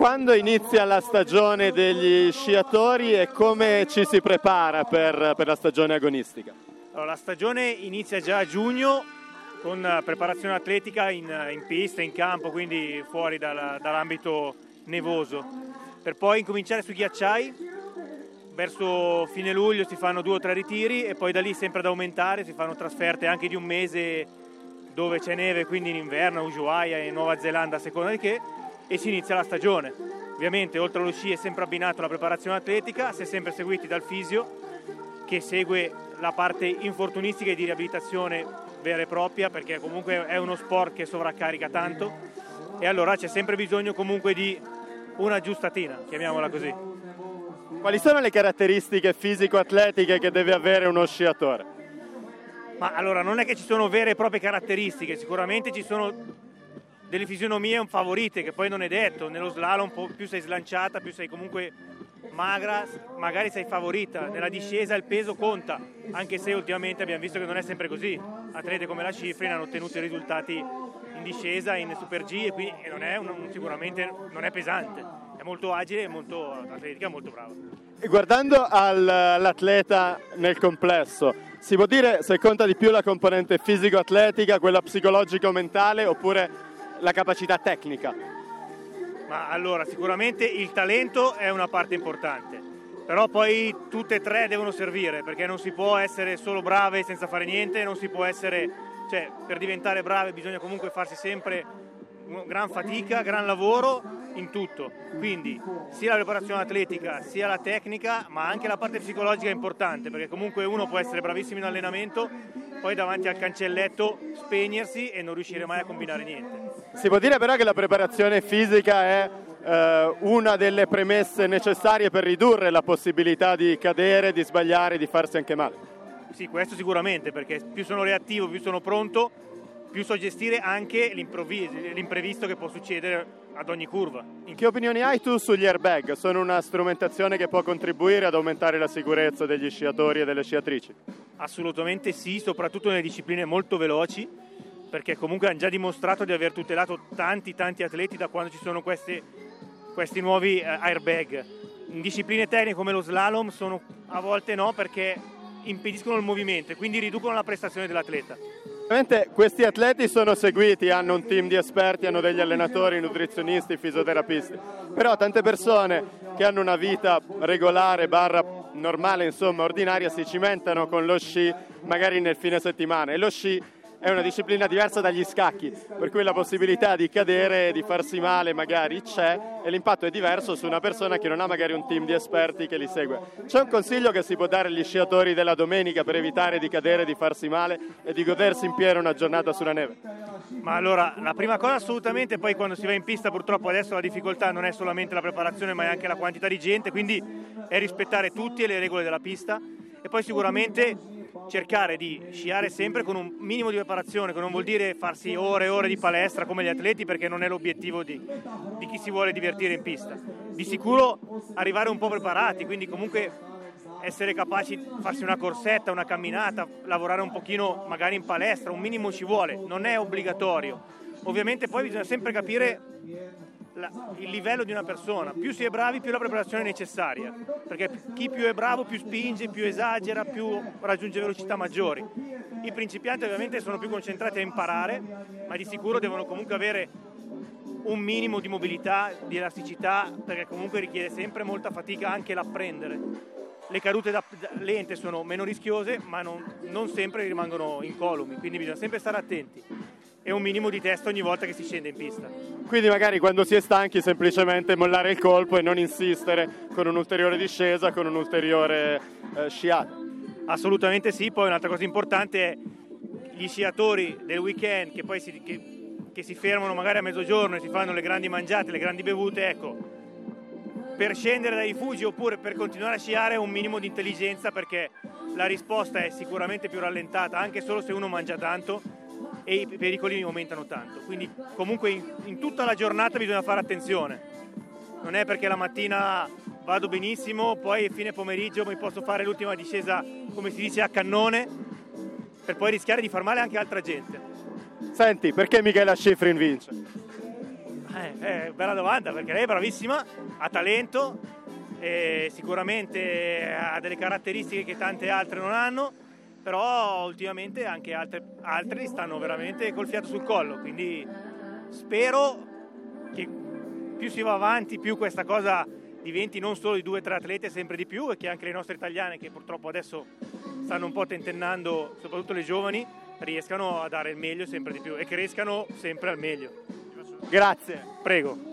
quando inizia la stagione degli sciatori e come ci si prepara per, per la stagione agonistica? Allora, la stagione inizia già a giugno con preparazione atletica in, in pista, in campo, quindi fuori dal, dall'ambito nevoso, per poi incominciare sui ghiacciai. Verso fine luglio si fanno due o tre ritiri e poi da lì sempre ad aumentare, si fanno trasferte anche di un mese dove c'è neve, quindi in inverno, Ushuaia e Nuova Zelanda a seconda di che, e si inizia la stagione. Ovviamente oltre allo sci è sempre abbinato la preparazione atletica, si è sempre seguiti dal fisio che segue la parte infortunistica e di riabilitazione vera e propria perché comunque è uno sport che sovraccarica tanto e allora c'è sempre bisogno comunque di una giustatina, chiamiamola così. Quali sono le caratteristiche fisico-atletiche che deve avere uno sciatore? Ma allora non è che ci sono vere e proprie caratteristiche, sicuramente ci sono delle fisionomie favorite che poi non è detto, nello slalom più sei slanciata, più sei comunque magra, magari sei favorita, nella discesa il peso conta, anche se ultimamente abbiamo visto che non è sempre così. Atlete come la Schifrin hanno ottenuto i risultati in discesa, in Super G e quindi non è un, sicuramente non è pesante, è molto agile molto atletica, molto brava. E guardando all'atleta nel complesso, si può dire se conta di più la componente fisico-atletica, quella psicologico-mentale oppure la capacità tecnica? Ma allora, sicuramente il talento è una parte importante, però poi tutte e tre devono servire, perché non si può essere solo brave senza fare niente, non si può essere, cioè per diventare brave bisogna comunque farsi sempre gran fatica, gran lavoro in tutto. Quindi sia la preparazione atletica, sia la tecnica, ma anche la parte psicologica è importante, perché comunque uno può essere bravissimo in allenamento, poi davanti al cancelletto spegnersi e non riuscire mai a combinare niente. Si può dire però che la preparazione fisica è eh, una delle premesse necessarie per ridurre la possibilità di cadere, di sbagliare, di farsi anche male. Sì, questo sicuramente, perché più sono reattivo, più sono pronto, più so gestire anche l'imprevisto che può succedere ad ogni curva. Che opinioni hai tu sugli airbag? Sono una strumentazione che può contribuire ad aumentare la sicurezza degli sciatori e delle sciatrici? Assolutamente sì, soprattutto nelle discipline molto veloci, perché comunque hanno già dimostrato di aver tutelato tanti tanti atleti da quando ci sono questi, questi nuovi eh, airbag. In discipline tecniche come lo slalom sono a volte no perché impediscono il movimento e quindi riducono la prestazione dell'atleta. Ovviamente questi atleti sono seguiti, hanno un team di esperti, hanno degli allenatori, nutrizionisti, fisioterapisti, però tante persone che hanno una vita regolare, barra normale, insomma ordinaria, si cimentano con lo sci magari nel fine settimana. E lo sci è una disciplina diversa dagli scacchi, per cui la possibilità di cadere e di farsi male magari c'è e l'impatto è diverso su una persona che non ha magari un team di esperti che li segue. C'è un consiglio che si può dare agli sciatori della domenica per evitare di cadere, di farsi male e di godersi in pieno una giornata sulla neve? Ma allora, la prima cosa assolutamente, poi quando si va in pista purtroppo adesso la difficoltà non è solamente la preparazione ma è anche la quantità di gente, quindi è rispettare tutte le regole della pista e poi sicuramente cercare di sciare sempre con un minimo di preparazione, che non vuol dire farsi ore e ore di palestra come gli atleti perché non è l'obiettivo di, di chi si vuole divertire in pista. Di sicuro arrivare un po' preparati, quindi comunque essere capaci di farsi una corsetta, una camminata, lavorare un pochino magari in palestra, un minimo ci vuole, non è obbligatorio. Ovviamente poi bisogna sempre capire la, il livello di una persona. Più si è bravi, più la preparazione è necessaria, perché chi più è bravo più spinge, più esagera, più raggiunge velocità maggiori. I principianti ovviamente sono più concentrati a imparare, ma di sicuro devono comunque avere un minimo di mobilità, di elasticità, perché comunque richiede sempre molta fatica anche l'apprendere. Le cadute da, da, lente sono meno rischiose, ma non, non sempre rimangono incolumi, quindi bisogna sempre stare attenti e un minimo di testa ogni volta che si scende in pista. Quindi magari quando si è stanchi semplicemente mollare il colpo e non insistere con un'ulteriore discesa, con un'ulteriore eh, sciata. Assolutamente sì, poi un'altra cosa importante è gli sciatori del weekend che poi si, che, che si fermano magari a mezzogiorno e si fanno le grandi mangiate, le grandi bevute, ecco, per scendere dai rifugi oppure per continuare a sciare un minimo di intelligenza perché la risposta è sicuramente più rallentata anche solo se uno mangia tanto e i pericoli aumentano tanto. Quindi comunque in, in tutta la giornata bisogna fare attenzione. Non è perché la mattina vado benissimo, poi fine pomeriggio mi posso fare l'ultima discesa, come si dice, a cannone, per poi rischiare di far male anche altra gente. Senti, perché Michela Schifrin vince? Eh, eh, bella domanda perché lei è bravissima, ha talento, sicuramente ha delle caratteristiche che tante altre non hanno, però ultimamente anche altre, altri stanno veramente col fiato sul collo, quindi spero che più si va avanti, più questa cosa diventi non solo di due o tre atleti, sempre di più, e che anche le nostre italiane, che purtroppo adesso stanno un po' tentennando, soprattutto le giovani, riescano a dare il meglio sempre di più e crescano sempre al meglio. Grazie. Prego.